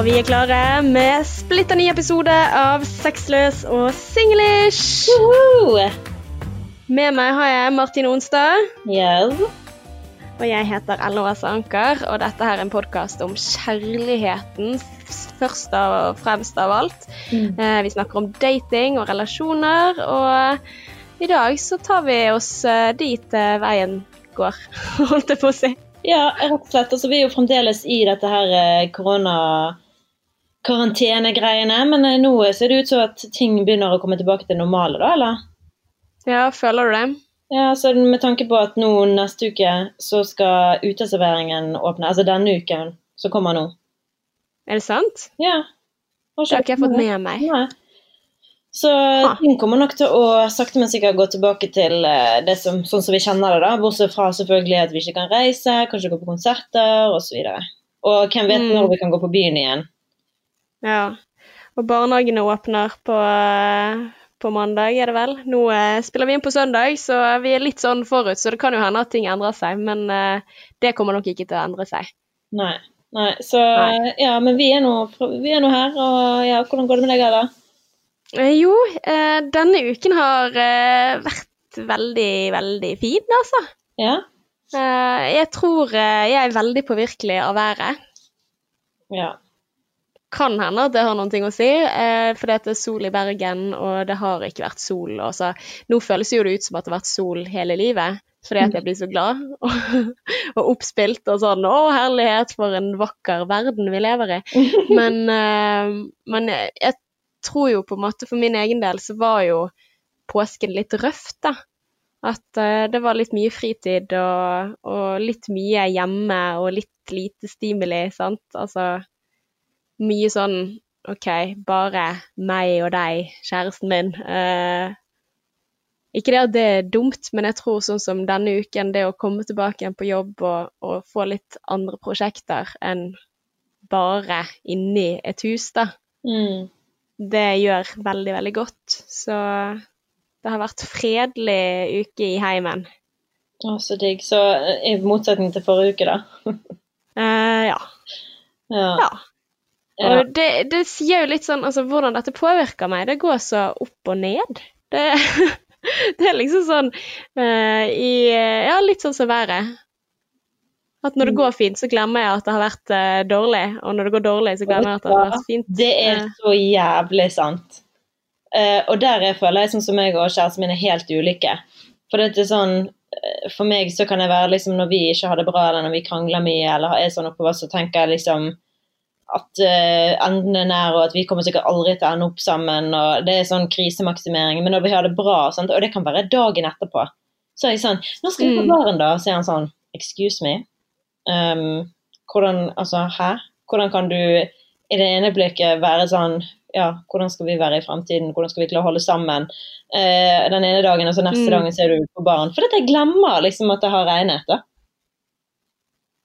og vi er klare med splitter ny episode av Sexløs og singlish. Med meg har jeg Martin Onstad. Yes. Og jeg heter Ellen Åse Anker, og dette her er en podkast om kjærligheten først og fremst av alt. Mm. Eh, vi snakker om dating og relasjoner, og i dag så tar vi oss eh, dit eh, veien går, holdt jeg på å si. Ja, rett og slett. Altså, vi er jo fremdeles i dette her eh, korona-karantenegreiene, men eh, nå ser det ut som at ting begynner å komme tilbake til normale, da, eller? Ja, føler du det? Ja, så Med tanke på at nå neste uke så skal uteserveringen åpne, altså denne uken som kommer nå. Er det sant? Ja. Det har ikke jeg fått med meg. Nei. Så ting kommer nok til å sakte, men sikkert gå tilbake til eh, det som, sånn som vi kjenner det, da. Bortsett fra selvfølgelig at vi ikke kan reise, kanskje gå på konserter osv. Og, så og hvem vet Mm. når vi kan gå på byen igjen. Ja. Og barnehagene åpner på, eh, på mandag, er det vel. Nå eh, spiller vi inn på søndag, så vi er litt sånn forut, så det kan jo hende at ting endrer seg. Men eh, det kommer nok ikke til å endre seg. Nei. Nei. Så Nei. ja, men vi er nå, vi er nå her, og ja, hvordan går det med deg, Ella? Eh, jo, eh, denne uken har eh, vært veldig, veldig fin, altså. Ja? Eh, jeg tror jeg er veldig påvirkelig av været. Ja. Kan hende at det har noe å si, eh, for det er sol i Bergen, og det har ikke vært sol. Og så, nå føles jo det ut som at det har vært sol hele livet, fordi at jeg blir så glad og, og oppspilt og sånn. Å, herlighet, for en vakker verden vi lever i. Men, eh, men jeg, jeg tror jo på en måte for min egen del så var jo påsken litt røft, da. At eh, det var litt mye fritid og, og litt mye hjemme og litt lite stimuli, sant. Altså mye sånn OK, bare meg og deg, kjæresten min. Eh, ikke det at det er dumt, men jeg tror sånn som denne uken, det å komme tilbake igjen på jobb og, og få litt andre prosjekter enn bare inni et hus, da, Mm. det gjør veldig, veldig godt. Så det har vært fredelig uke i heimen. Å, så digg. Så eh, i motsetning til forrige uke, da. Eh, ja. Ja. ja. Ja. Og det, det sier jo litt sånn altså hvordan dette påvirker meg. Det går så opp og ned. Det, det er liksom sånn uh, i Ja, litt sånn som været. At når det Mm. går fint, så glemmer jeg at det har vært uh, dårlig. Og når det går dårlig, så glemmer jeg at det har vært fint. Det er Eh, så jævlig sant. Uh, og der jeg føler jeg sånn som meg og kjæresten min er helt ulike. For det er sånn For meg så kan jeg være liksom når vi ikke har det bra, eller når vi krangler mye, eller er sånn oppover, så tenker jeg liksom at uh, enden er nær, og at vi kommer sikkert aldri til å ende opp sammen. og Det er sånn krisemaksimering. Men når vi har det bra, sant? og det kan være dagen etterpå, så er jeg sånn 'Nå skal vi på Mm. baren, da.' Så er han sånn 'Excuse me'. Um, hvordan Altså, hæ? Hvordan kan du i det ene blikket være sånn Ja, hvordan skal vi være i fremtiden? Hvordan skal vi klare å holde sammen? Eh, den ene dagen, og så neste Mm. dagen ser du på baren. For jeg glemmer liksom at det har regnet. da.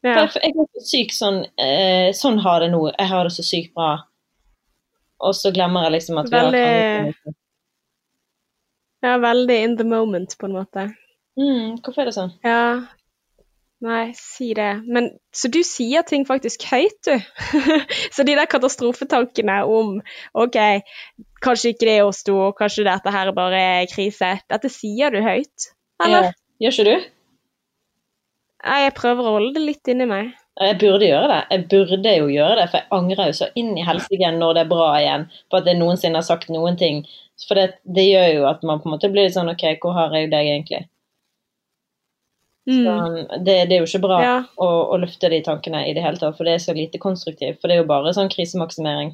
For ja. Jeg, jeg er så syk sånn eh, Sånn har det nå. Jeg har det så sykt bra. Og så glemmer jeg liksom at vi har Veldig- kranglet. ja, veldig in the moment, på en måte. Mm, hvorfor er det sånn? Ja. Nei, si det. Men så du sier ting faktisk høyt, du. så de der katastrofetankene om OK, kanskje ikke det er oss to, kanskje dette her bare er krise, dette sier du høyt? Eller? Ja. Gjør ikke du? Nei, jeg prøver å holde det litt inni meg. Jeg burde gjøre det. Jeg burde jo gjøre det, for jeg angrer jo så inn i helsike når det er bra igjen på at jeg noensinne har sagt noen ting. For det, det gjør jo at man på en måte blir litt sånn OK, hvor har jeg deg egentlig? Mm. Så, det, det er jo ikke bra Ja. å, å lufte de tankene i det hele tatt, for det er så lite konstruktivt. For det er jo bare sånn krisemaksimering.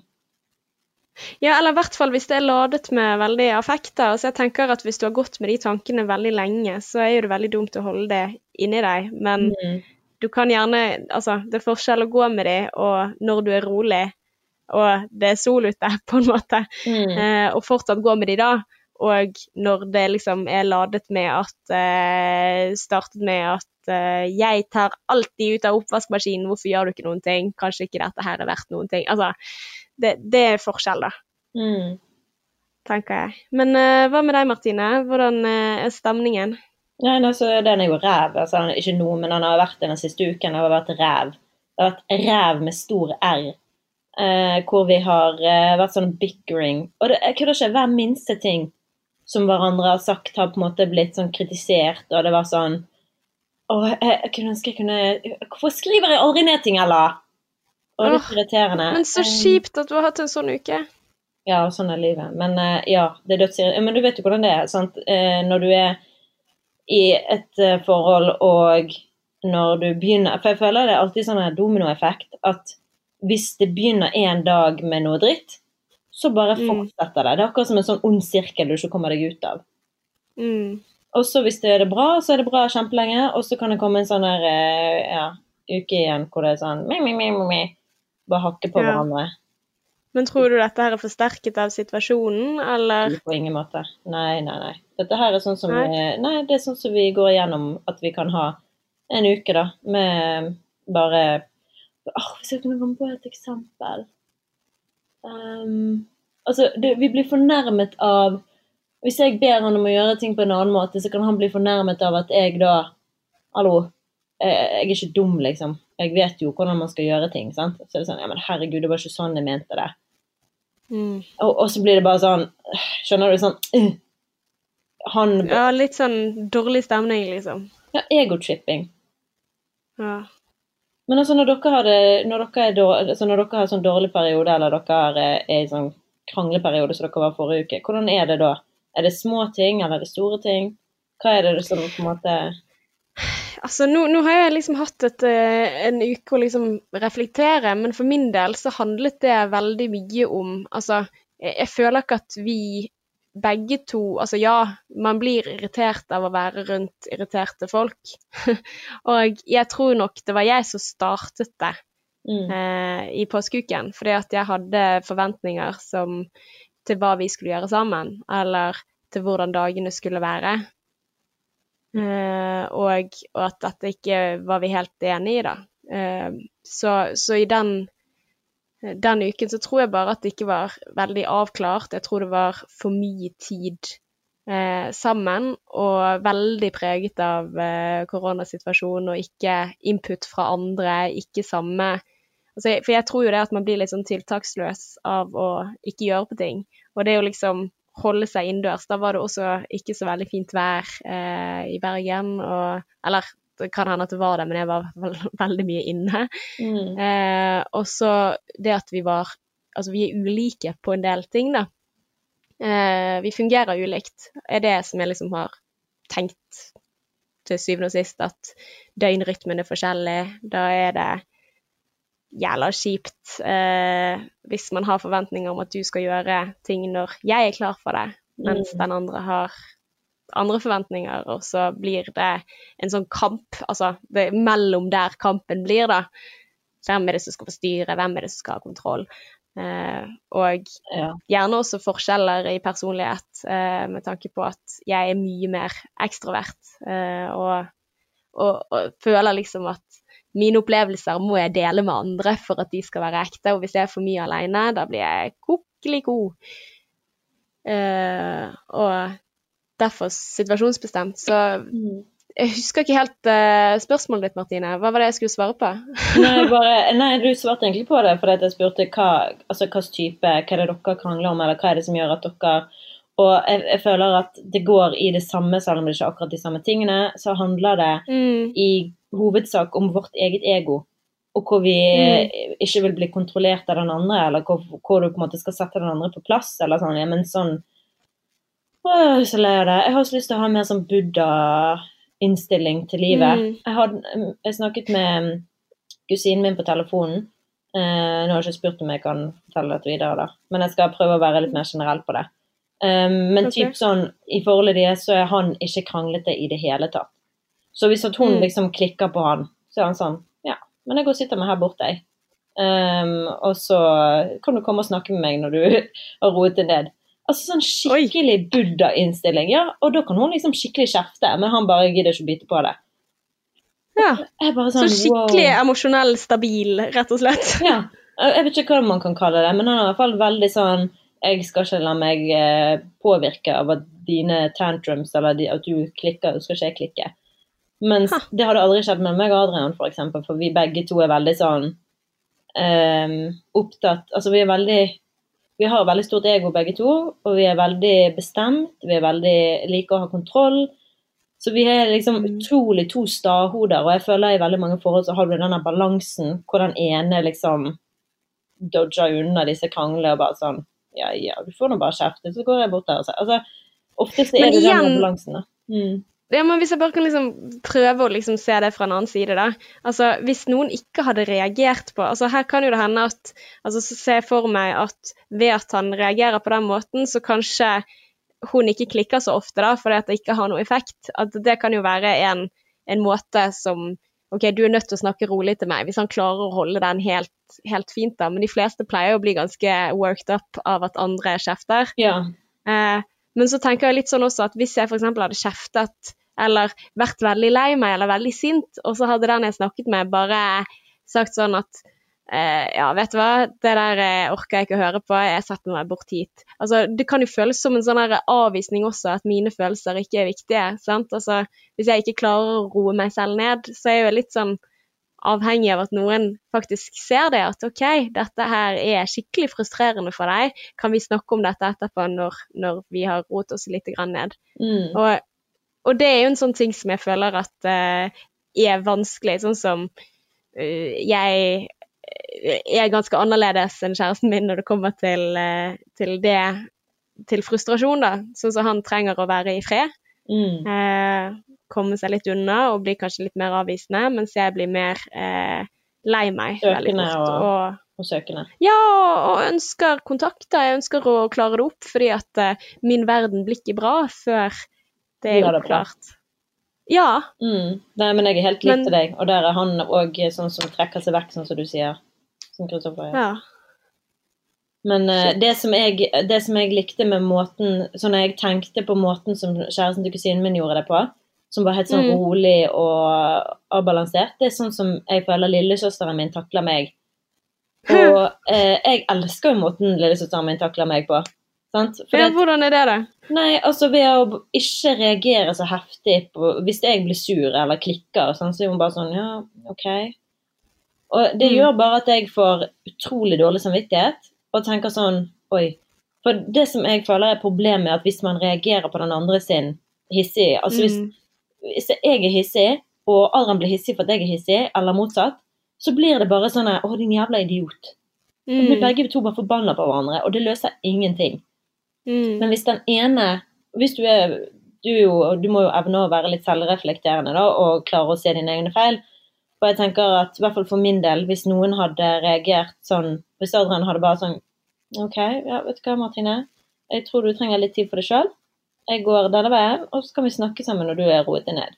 Ja, eller i hvert fall hvis det er ladet med veldig affekter. Så jeg tenker at hvis du har gått med de tankene veldig lenge, så er jo det veldig dumt å holde det inni deg. Men Mm. du kan gjerne Altså, det er forskjell å gå med de, og når du er rolig, og det er sol ute, på en måte, Mm. eh, og fortsatt gå med de da. Og når det liksom er ladet med at eh, Startet med at eh, 'jeg tar alltid ut av oppvaskmaskinen, hvorfor gjør du ikke noen ting?' Kanskje ikke dette her er verdt noen ting. Altså, det, det er forskjell, da, Mm. tenker jeg. Men eh, hva med deg, Martine? Hvordan eh, er stemningen? Nei, altså, den er jo ræv. Altså, ikke noe, men han har vært det den siste uken. Det har vært ræv. Det har vært ræv med stor R. eh, hvor vi har eh, vært sånn bickering. Og det, kødder ikke, hver minste ting som hverandre har sagt, har på en måte blitt sånn kritisert, og det var sånn Å, jeg, jeg kunne ønske jeg kunne Hvorfor skriver jeg aldri ned ting, eller? Og det er irriterende. Men så Eh, kjipt at du har hatt en sånn uke. Ja, sånn er livet. Men eh, ja, det er dødsirriterende. Men du vet jo hvordan det er. sant? Eh, når du er i et eh, forhold og når du begynner For jeg føler det er alltid sånn en dominoeffekt at hvis det begynner en dag med noe dritt, så bare Mm. fortsetter det. Det er akkurat som en sånn ond sirkel du ikke kommer deg ut av. Mm. Og så hvis det er det bra, så er det bra kjempelenge, og så kan det komme en sånn her eh, ja, uke igjen hvor det er sånn mi, mi, mi, mi. Bare hakke på Ja. hverandre. Men tror du dette her er forsterket av situasjonen, eller? På ingen måte. Nei, nei, nei. Dette her er sånn som Nei. Vi, nei, det er sånn som vi går igjennom at vi kan ha en uke, da, med bare Åh, Hvis jeg kunne komme på et eksempel um, Altså, det, vi blir fornærmet av Hvis jeg ber han om å gjøre ting på en annen måte, så kan han bli fornærmet av at jeg da Hallo, jeg, er ikke dum, liksom. Jeg vet jo hvordan man skal gjøre ting. sant? Så er det sånn Ja, men herregud, det var ikke sånn jeg mente det. Mm. Og, og så blir det bare sånn Skjønner du? Sånn uh, Han Ja, litt sånn dårlig stemning, liksom. ja, Egotripping. Ja. Men altså, når dere har, det, når dere er dårlig, altså, når dere har sånn dårlig periode, eller dere er, er i sånn krangleperiode som dere var forrige uke, hvordan er det da? Er det små ting, eller er det store ting? Hva er det som på en måte Altså, nå, nå har jeg liksom hatt et, eh, en uke å liksom reflektere, men for min del så handlet det veldig mye om Altså, jeg, jeg føler ikke at vi begge to Altså ja, man blir irritert av å være rundt irriterte folk. og jeg tror nok det var jeg som startet det mm, eh, i påskeuken, fordi at jeg hadde forventninger som, til hva vi skulle gjøre sammen, eller til hvordan dagene skulle være. Eh, og, og at dette ikke var vi helt enig i, da. Eh, så, så i den, den uken så tror jeg bare at det ikke var veldig avklart. Jeg tror det var for mye tid eh, sammen, og veldig preget av eh, koronasituasjonen, og ikke input fra andre, ikke samme altså, For jeg tror jo det at man blir litt sånn tiltaksløs av å ikke gjøre på ting. Og det er jo liksom holde seg innendørs. Da var det også ikke så veldig fint vær eh, i Bergen. Og, eller det kan hende at det var det, men jeg var vel, veldig mye inne. mm, Eh, og så det at vi var Altså, vi er ulike på en del ting, da. Eh, vi fungerer ulikt, er det som jeg liksom har tenkt til syvende og sist, at døgnrytmen er forskjellig. Da er det jævla kjipt eh, hvis man har forventninger om at du skal gjøre ting når jeg er klar for det, mens Mm. den andre har andre forventninger, og så blir det en sånn kamp, altså det er mellom der kampen blir, da. Hvem er det som skal få styre, hvem er det som skal ha kontroll? Eh, og ja. gjerne også forskjeller i personlighet, eh, med tanke på at jeg er mye mer ekstrovert, eh, og, og, og føler liksom at mine opplevelser må jeg dele med andre for at de skal være ekte, og hvis jeg er for mye alene, da blir jeg kokkelig god. Uh, og derfor situasjonsbestemt. Så Mm. jeg husker ikke helt uh, spørsmålet ditt, Martine. Hva var det jeg skulle svare på? Nei, bare, nei, du svarte egentlig på det, fordi jeg spurte hva altså, hvilken type, hva er det dere krangler om, eller hva er det som gjør at dere Og jeg, jeg føler at det går i det samme, selv om det ikke er akkurat de samme tingene, så handler det Mm, i hovedsak om vårt eget ego. Og hvor vi Mm. ikke vil bli kontrollert av den andre, eller hvor, hvor du på en måte skal sette den andre på plass. eller sånn, ja, men sånn Åh, så lei av det. Jeg har også lyst til å ha mer sånn buddha-innstilling til livet. Mm. Jeg, hadde, jeg snakket med kusinen min på telefonen. Eh, nå har jeg ikke spurt om jeg kan fortelle dette videre, da. men jeg skal prøve å være litt mer generell på det. Um, men okay. typ sånn, i forholdet deres så er han ikke kranglete i det hele tatt. Så hvis at hun Mm. liksom klikker på han, så er han sånn Ja, men jeg går og sitter meg her borte, jeg. Um, og så kan du komme og snakke med meg når du har roet deg ned. Altså sånn skikkelig buddha-innstilling. Ja, og da kan hun liksom skikkelig kjefte, men han bare gidder ikke å bite på det. ja. Er Så sånn, skikkelig wow. emosjonell stabil, rett og slett. Ja. Jeg vet ikke hva man kan kalle det, men han er i hvert fall veldig sånn Jeg skal ikke la meg eh, påvirke av at dine tantrums eller at du klikker, skal ikke jeg klikke. Mens Ha. det hadde aldri skjedd med meg og Adrian, for eksempel, for vi begge to er veldig sånn um, opptatt Altså, vi er veldig Vi har veldig stort ego begge to, og vi er veldig bestemt. Vi er veldig liker å ha kontroll. Så vi er liksom Mm. utrolig to stahoder, og jeg føler i veldig mange forhold så har du denne balansen hvor den ene liksom dodger unna disse kranglene og bare sånn Ja, ja, du får nå bare kjefte, så går jeg bort der og sier Altså, oftest er Men det den igjen- balansen, da. Mm. Ja, men Hvis jeg bare kan liksom prøve å liksom se det fra en annen side, da. Altså, Hvis noen ikke hadde reagert på altså Her kan jo det hende at altså, så ser jeg for meg at ved at han reagerer på den måten, så kanskje hun ikke klikker så ofte, da, fordi at det ikke har noe effekt. At det kan jo være en, en måte som OK, du er nødt til å snakke rolig til meg. Hvis han klarer å holde den helt, helt fint, da. Men de fleste pleier å bli ganske worked up av at andre kjefter. Ja. Eh, men så tenker jeg litt sånn også at hvis jeg f.eks. hadde kjeftet eller vært veldig lei meg eller veldig sint, og så hadde den jeg snakket med, bare sagt sånn at ja, vet du hva, det der eh, orker jeg ikke å høre på, jeg setter meg bort hit. Altså, det kan jo føles som en sånn avvisning også, at mine følelser ikke er viktige. sant? Altså, Hvis jeg ikke klarer å roe meg selv ned, så er jeg jo litt sånn avhengig av at noen faktisk ser det, at OK, dette her er skikkelig frustrerende for deg, kan vi snakke om dette etterpå når, når vi har roet oss litt grann ned? Mm. Og, og det er jo en sånn ting som jeg føler at uh, er vanskelig, sånn som uh, jeg er ganske annerledes enn kjæresten min når det kommer til, eh, til det til frustrasjon, da. Sånn som han trenger å være i fred. Mm. Eh, komme seg litt unna og bli kanskje litt mer avvisende, mens jeg blir mer eh, lei meg Søkende og- Og, Og søkende. ja, og ønsker kontakter. Jeg ønsker å klare det opp, fordi at eh, min verden blir ikke bra før det er oppklart. Ja. Mm. Nei, men jeg er helt lik til deg, og der er han òg sånn som trekker seg vekk, sånn som du sier. Som Kristoffer gjør. ja. Men uh, det, som jeg, det som jeg likte med måten Sånn jeg tenkte på måten som kjæresten til kusinen min gjorde det på, som var helt sånn Mm. rolig og avbalansert, det er sånn som jeg føler lillesøsteren min takler meg. Og eh, jeg elsker jo måten lillesøsteren min takler meg på. Sant? For ja. det- Hvordan er det, da? Nei, altså ved å ikke reagere så heftig på Hvis jeg blir sur eller klikker, sånn, så er hun bare sånn Ja, OK. Og det Mm. gjør bare at jeg får utrolig dårlig samvittighet og tenker sånn Oi. For det som jeg føler er problemet, er at hvis man reagerer på den andre sin hissig Altså hvis, Mm. hvis jeg er hissig, og Adrian blir hissig for at jeg er hissig, eller motsatt, så blir det bare sånn Å, din jævla idiot. Så blir Mm. begge to bare forbanna på hverandre, og det løser ingenting. Mm. Men hvis den ene Hvis du er du, jo, du må jo evne å være litt selvreflekterende da, og klare å se dine egne feil. Og jeg tenker at i hvert fall for min del, hvis noen hadde reagert sånn Hvis Adrian hadde bare sånn OK, ja, vet du hva, Martine. Jeg tror du trenger litt tid for deg sjøl. Jeg går denne veien, og så kan vi snakke sammen når du er roet deg ned.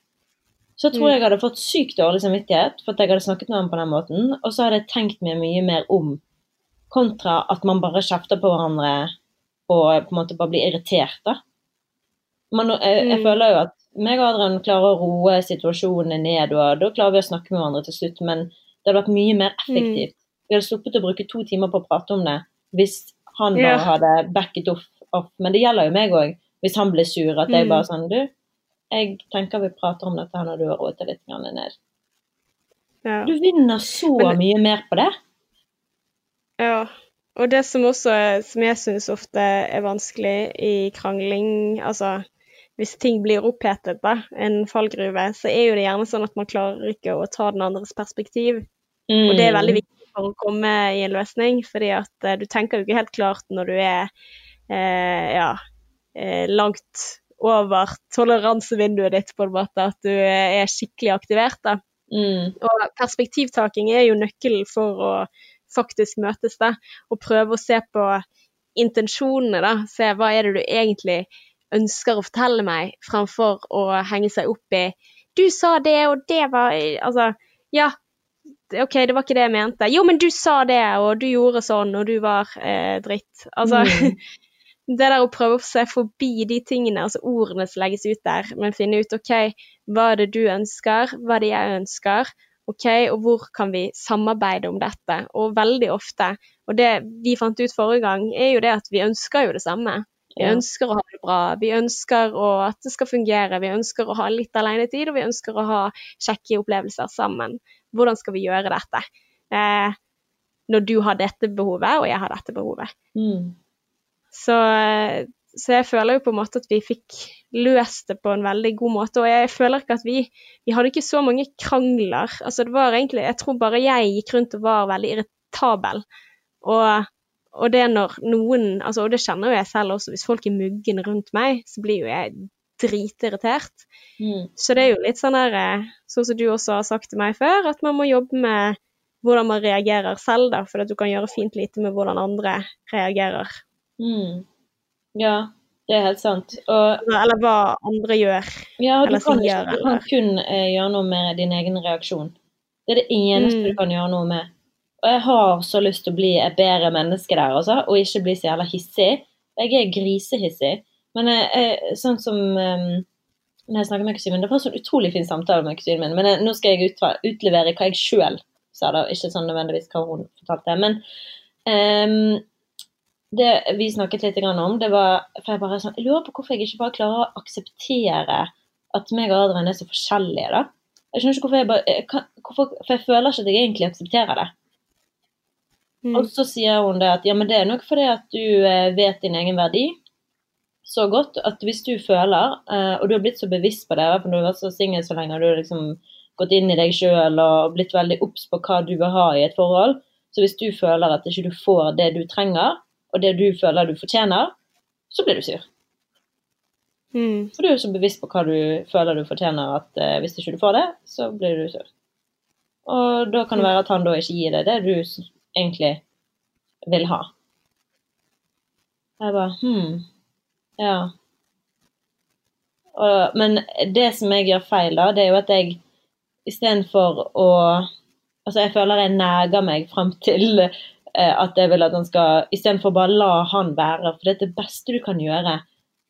Så tror Mm. jeg jeg hadde fått sykt dårlig samvittighet for at jeg hadde snakket med ham på den måten. Og så hadde jeg tenkt meg mye mer om, kontra at man bare kjefter på hverandre og på en måte bare blir irritert, da. Man, jeg, jeg Mm. føler jo at meg og Adrian klarer å roe situasjonene ned, og da klarer vi å snakke med hverandre til slutt, men det hadde vært mye mer effektivt. Vi hadde sluppet å bruke to timer på å prate om det hvis han bare Ja. hadde backet off, off. Men det gjelder jo meg òg, hvis han blir sur, at jeg Mm. bare sånn Du, jeg tenker vi prater om dette her når du har roet deg litt ned. Ja. Du vinner så det, mye mer på det. Ja, og det som også som jeg syns ofte er vanskelig i krangling, altså hvis ting blir opphetet, da, en fallgruve, så er jo det gjerne sånn at man klarer ikke å ta den andres perspektiv. Og det er veldig viktig for å komme i en løsning, fordi at eh, du tenker jo ikke helt klart når du er eh, ja, eh, langt over toleransevinduet ditt, på en måte, at du eh, er skikkelig aktivert. da. Mm. Og perspektivtaking er jo nøkkelen for å faktisk møtes, da. Og prøve å se på intensjonene, da. Se hva er det du egentlig ønsker å fortelle meg, fremfor å henge seg opp i Du sa det, og det var Altså, ja. OK, det var ikke det jeg mente. Jo, men du sa det, og du gjorde sånn, og du var eh, dritt. Altså Mm. det der å prøve å se forbi de tingene, altså ordene som legges ut der, men finne ut OK, hva er det du ønsker, hva er det jeg ønsker, OK, og hvor kan vi samarbeide om dette? Og veldig ofte, og det vi fant ut forrige gang, er jo det at vi ønsker jo det samme. Vi ønsker å ha det bra, vi ønsker at det skal fungere, vi ønsker å ha litt alenetid, og vi ønsker å ha kjekke opplevelser sammen. Hvordan skal vi gjøre dette? Eh, når du har dette behovet, og jeg har dette behovet. Mm. Så, så jeg føler jo på en måte at vi fikk løst det på en veldig god måte. Og jeg føler ikke at vi Vi hadde ikke så mange krangler. Altså det var egentlig Jeg tror bare jeg gikk rundt og var veldig irritabel. Og, og det når noen altså, Og det kjenner jo jeg selv også, hvis folk er muggende rundt meg, så blir jo jeg dritirritert. Mm. Så det er jo litt sånn der eh, Sånn som du også har sagt til meg før, at man må jobbe med hvordan man reagerer selv, da. For at du kan gjøre fint lite med hvordan andre reagerer. Mm. Ja, det er helt sant. Og Eller hva andre gjør. ja, du kan, sier, ikke, du kan kun eh, gjøre noe med din egen reaksjon. Det er det eneste Mm. du kan gjøre noe med. Og jeg har så lyst til å bli et bedre menneske der, altså, og ikke bli så jævla hissig. Jeg er grisehissig. Men jeg, jeg, sånn som um, når jeg snakker med kusinen min Det var en sånn utrolig fin samtale med kusinen min, men jeg, nå skal jeg ut, utlevere hva jeg sjøl sa, da. Ikke sånn nødvendigvis hva hun fortalte. Men um, det vi snakket litt om, det var For jeg bare sånn Jeg lurer på hvorfor jeg ikke bare klarer å akseptere at meg og Adrian er så forskjellige, da. Jeg skjønner ikke hvorfor jeg bare hvorfor, For jeg føler ikke at jeg egentlig aksepterer det. Mm. Og så sier hun det at ja, men det er nok fordi at du eh, vet din egen verdi så godt at hvis du føler, eh, og du har blitt så bevisst på det, for du har vært så singel så lenge, og du har liksom gått inn i deg sjøl og blitt veldig obs på hva du vil ha i et forhold, så hvis du føler at ikke du får det du trenger, og det du føler du fortjener, så blir du sur. Mm. For du er jo så bevisst på hva du føler du fortjener, at eh, hvis ikke du får det, så blir du sur. Og da kan det være at han da ikke gir deg det du egentlig vil ha. Jeg bare Hm. Ja. Og, men det som jeg gjør feil, da, det er jo at jeg istedenfor å Altså, jeg føler jeg neger meg frem til eh, at jeg vil at han skal Istedenfor bare la han være. For det er det beste du kan gjøre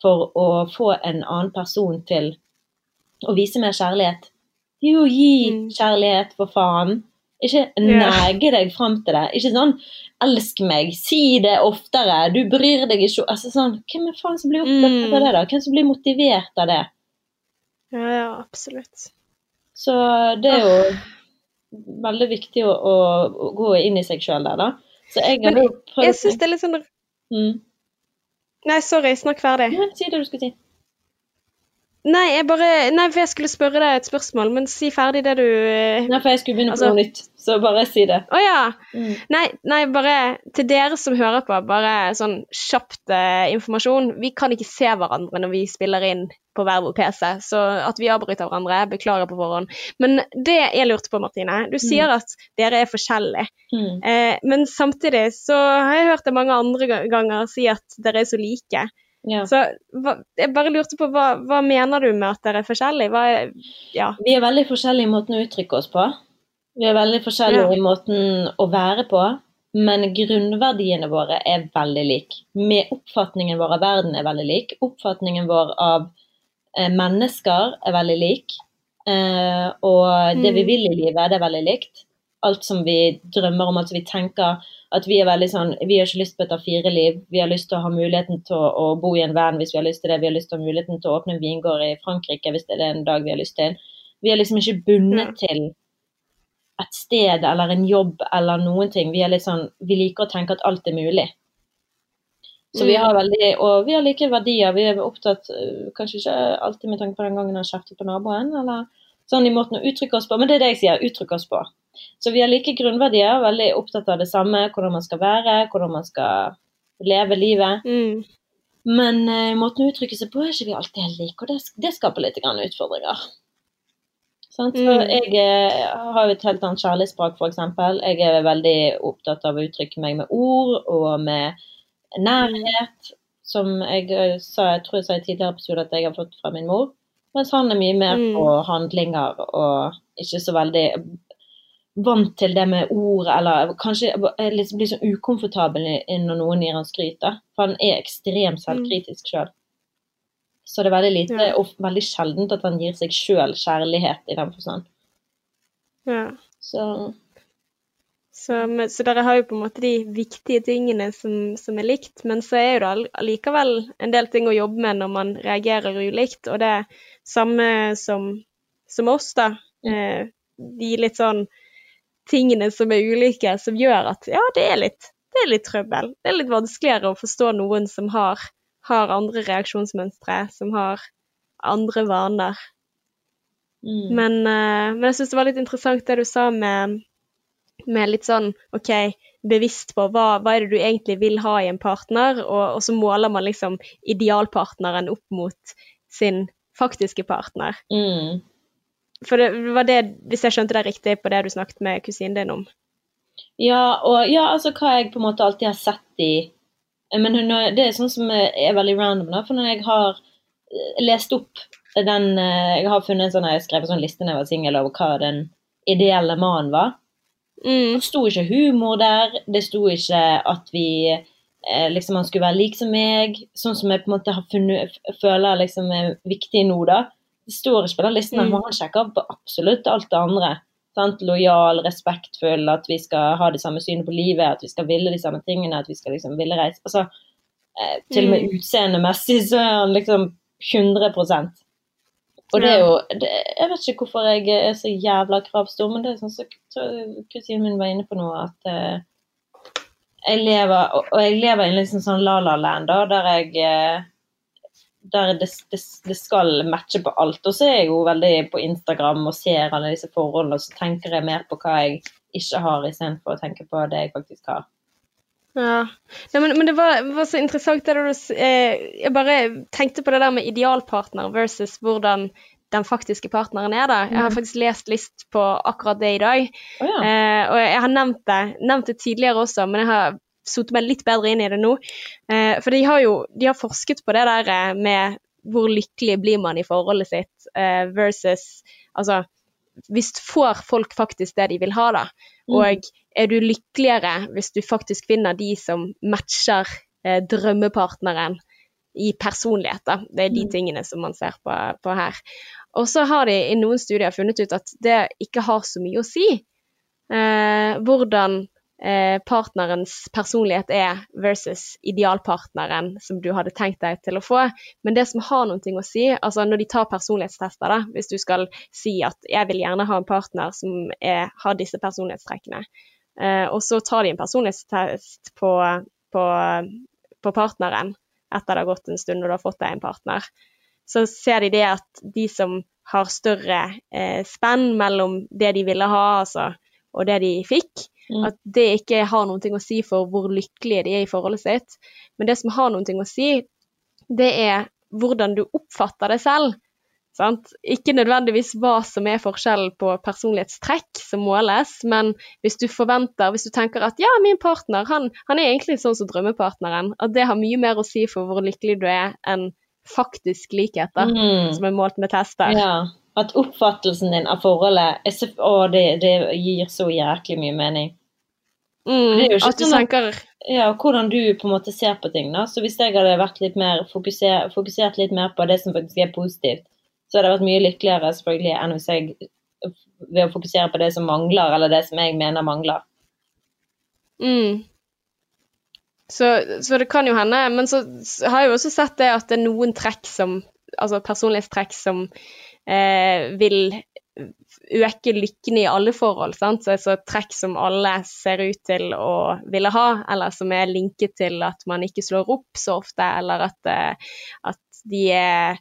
for å få en annen person til å vise mer kjærlighet. Jo, gi Mm. kjærlighet, for faen. Ikke nege deg fram til det. Ikke sånn 'elsk meg', si det oftere, du bryr deg ikke altså sånn, Hvem er faen som blir Mm. av det, da? Hvem som blir motivert av det? Ja, ja, absolutt. Så det er jo veldig viktig å, å, å gå inn i seg sjøl der, da. Så jeg har prøvd Jeg syns det er litt sånn mm. Nei, sorry, snakk ferdig. ja, Si det du skulle si. Nei, jeg bare Nei, for jeg skulle spørre deg et spørsmål, men si ferdig det du Nei, for jeg skulle begynne på Altså- noe nytt, så bare si det. Å ja! Mm. Nei, nei, bare til dere som hører på, bare sånn kjapt eh, informasjon. Vi kan ikke se hverandre når vi spiller inn på hver vår PC, så at vi avbryter hverandre, beklager på forhånd. Men det jeg lurte på, Martine, du sier at dere er forskjellige. Mm. Eh, men samtidig så har jeg hørt det mange andre ganger si at dere er så like. Ja. Så hva, jeg bare lurte på, hva, hva mener du med at dere er forskjellige? Hva er, ja. Vi er veldig forskjellige i måten å uttrykke oss på. Vi er veldig forskjellige Ja. i måten å være på, men grunnverdiene våre er veldig like. Med oppfatningen vår av verden er veldig lik. Oppfatningen vår av eh, mennesker er veldig lik. Eh, og det vi Mm. vil i livet, det er veldig likt. Alt som vi drømmer om, alt som vi tenker. At vi er veldig sånn Vi har ikke lyst på et A4-liv. Vi har lyst til å ha muligheten til å, å bo i en van hvis vi har lyst til det. Vi har lyst til å ha muligheten til å åpne en vingård i Frankrike hvis det er en dag vi har lyst til. Vi er liksom ikke bundet til et sted eller en jobb eller noen ting. Vi er sånn Vi liker å tenke at alt er mulig. Så vi Mm. har veldig Og vi har like verdier. Vi er opptatt øh, Kanskje ikke alltid med tanke på den gangen han kjeftet på naboen, eller sånn i måten å uttrykke oss på. Men det er det jeg sier. Uttrykke oss på. Så vi har like grunnverdier. Veldig opptatt av det samme. Hvordan man skal være, hvordan man skal leve livet. Mm. Men uh, måten å uttrykke seg på er ikke vi alltid helt like, og det, det skaper litt grann utfordringer. Sant? Så Mm. jeg eh, har jo et helt annet kjærlighetsspråk, f.eks. Jeg er veldig opptatt av å uttrykke meg med ord og med nærhet, som jeg eh, sa, jeg tror jeg sa i tidligere episode at jeg har fått fra min mor. Mens han er mye mer Mm. på handlinger og ikke så veldig vant til det med ord, eller kanskje er blir så ukomfortabel når noen gir han skryt. da. For han er ekstremt selvkritisk sjøl. Så det er veldig lite, Ja. og veldig sjeldent at han gir seg sjøl kjærlighet i den forstand. Ja. Så Så, men- så dere har jo på en måte de viktige tingene som, som er likt, men så er jo det all- allikevel en del ting å jobbe med når man reagerer ulikt, og det er samme som, som oss, da. Eh, de litt sånn tingene som er ulike, som gjør at ja, det er litt, det er litt trøbbel. Det er litt vanskeligere å forstå noen som har, har andre reaksjonsmønstre, som har andre vaner. Mm. Men, uh, men jeg syns det var litt interessant det du sa med, med litt sånn OK, bevisst på hva, hva er det du egentlig vil ha i en partner, og, og så måler man liksom idealpartneren opp mot sin faktiske partner. Mm. For det var det, hvis jeg skjønte det riktig, på det du snakket med kusinen din om? Ja, og ja, altså hva jeg på en måte alltid har sett i Men når, det er sånn som er veldig random, da. For når jeg har eh, lest opp den eh, Jeg har funnet en sånn, jeg skrev en sånn liste når jeg var singel over hva den ideelle mannen var. Mm. Det sto ikke humor der. Det sto ikke at vi eh, liksom han skulle være lik som meg. Sånn som jeg på en måte har funnet, føler liksom er viktig nå, da. Det står ikke på den listen. Mm. Mm. Sjekker på absolutt alt det andre. Sant? Lojal, respektfull, at vi skal ha det samme synet på livet, at vi skal ville de samme tingene, at vi skal liksom ville reise. Altså, eh, til og med utseendemessig så er han liksom 100% Og det er jo det, Jeg vet ikke hvorfor jeg er så jævla kravstor, men det er sånn som så, kusinen min var inne på nå, at eh, jeg lever Og og jeg lever i en liksom sånn la-la-land, da, der jeg eh, der det, det, det skal matche på alt. Og så er jeg jo veldig på Instagram og ser alle disse forholdene, og så tenker jeg mer på hva jeg ikke har, istedenfor å tenke på det jeg faktisk har. Ja. Nei, men, men det var, var så interessant det du eh, Jeg bare tenkte på det der med idealpartner versus hvordan den faktiske partneren er, da. Jeg har Mhm. faktisk lest list på akkurat det i dag. Oh, ja. Eh, og jeg har nevnt det, nevnt det tidligere også, men jeg har satt meg litt bedre inn i det nå. Eh, for de har jo de har forsket på det der eh, med hvor lykkelig blir man i forholdet sitt eh, versus Altså, hvis får folk faktisk det de vil ha, da? Mm. Og er du lykkeligere hvis du faktisk finner de som matcher eh, drømmepartneren i personlighet, da? Det er de Mm. tingene som man ser på, på her. Og så har de i noen studier funnet ut at det ikke har så mye å si eh, hvordan eh, partnerens personlighet er versus idealpartneren som du hadde tenkt deg til å få. Men det som har noe å si, altså når de tar personlighetstester, da, hvis du skal si at jeg vil gjerne ha en partner som er, har disse personlighetstrekkene, eh, og så tar de en personlighetstest på, på, på partneren etter det har gått en stund og du har fått deg en partner, så ser de det at de som har større eh, spenn mellom det de ville ha, altså, og det de fikk. At det ikke har noe å si for hvor lykkelige de er i forholdet sitt. Men det som har noe å si, det er hvordan du oppfatter deg selv. Sant? Ikke nødvendigvis hva som er forskjellen på personlighetstrekk som måles, men hvis du forventer, hvis du tenker at ja, min partner han, han er egentlig sånn som drømmepartneren, at det har mye mer å si for hvor lykkelig du er enn faktisk likheter Mm. som er målt med tester. Ja. At oppfattelsen din av forholdet er så, Å, det, det gir så jæklig mye mening. Mm, Det er jo ikke at du sånn tenker Ja, hvordan du på en måte ser på ting. da. Så hvis jeg hadde vært litt mer fokusert, fokusert litt mer på det som faktisk er positivt, så hadde jeg vært mye lykkeligere selvfølgelig enn hvis jeg ved å fokusere på det som mangler, eller det som jeg mener mangler. Mm. Så, så det kan jo hende, men så så, har jeg jo også sett det at det er noen trekk som Altså personlighetstrekk som eh, vil øke lykken i alle forhold. Sant? Så så trekk som alle ser ut til å ville ha, eller som er linket til at man ikke slår opp så ofte, eller at, eh, at de er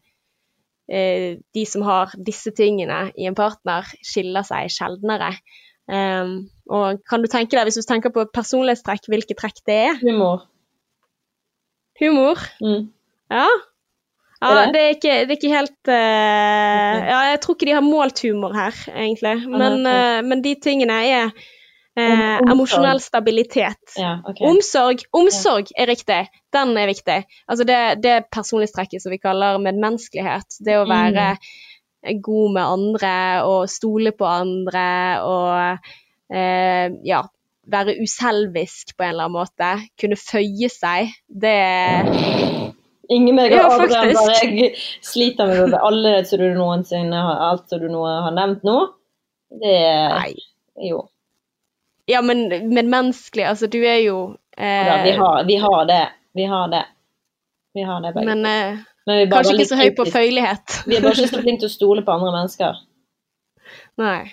eh, De som har disse tingene i en partner, skiller seg sjeldnere. Um, og kan du tenke deg, hvis du tenker på personlighetstrekk, hvilke trekk det er? Humor. Humor? Mm. Ja. Ja, Er det? er ikke, det er ikke helt uh, Ja, jeg tror ikke de har målt humor her, egentlig. Men, eh, men de tingene er eh, emosjonell stabilitet. Ja. Omsorg, omsorg er riktig. Den er viktig. Altså det, det personlighetstrekket som vi kaller medmenneskelighet. Det å være god med andre og stole på andre og eh, ja, være uselvisk på en eller annen måte. Kunne føye seg. Det Ingen meg og Ja, Adrian bare jeg sliter med alle som du noensinne har, alt som du nå har nevnt nå. Det Nei. Jo. Ja, men menneskelig, altså du er jo eh, ja, vi, har, vi har det. Vi har det. Vi har det begge. Men eh, Men vi kanskje ikke så høy på føyelighet. Vi er bare ikke så flinke til å stole på andre mennesker. Nei.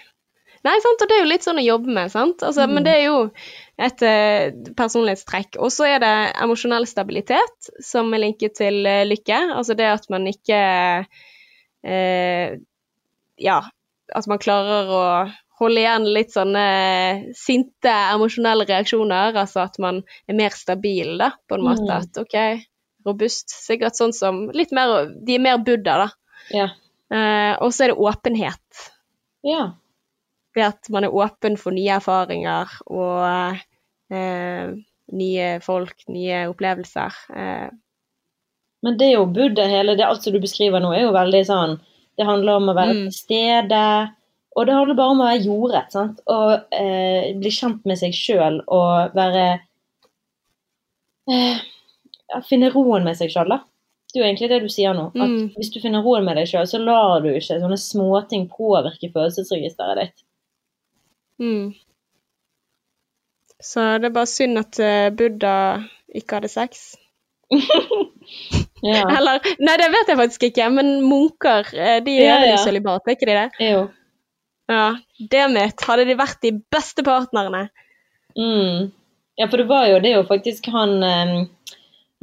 Nei, sant, og det er jo litt sånn å jobbe med, sant. Altså, Mm. Men det er jo et uh, personlighetstrekk. Og så er det emosjonell stabilitet, som er linket til uh, lykke. Altså det at man ikke uh, Ja, at man klarer å holde igjen litt sånne sinte emosjonelle reaksjoner. Altså at man er mer stabil, da, på en måte. Mm. At OK, robust. Sikkert sånn som Litt mer De er mer Buddha, da. Ja. Eh, og så er det åpenhet. ja. Det at man er åpen for nye erfaringer og eh, nye folk, nye opplevelser. Eh, Men det å bo der hele det, Alt som du beskriver nå, er jo veldig sånn Det handler om å være Mm. til stede. Og det handler bare om å være jordrett. sant? Og eh, bli kjent med seg sjøl og være eh, Finne roen med seg sjøl, da. Det er jo egentlig det du sier nå. At Mm. hvis du finner roen med deg sjøl, så lar du ikke sånne småting påvirke følelsesregisteret ditt. Mm. Så det er bare synd at eh, Buddha ikke hadde sex. Ja. Eller Nei, det vet jeg faktisk ikke, men munker, eh, de Ja, gjør det ja. sølibat, er ikke de det? Jo. Ja. Dammit, hadde de vært de beste partnerne. Mm. Ja, for det var jo det er jo faktisk han,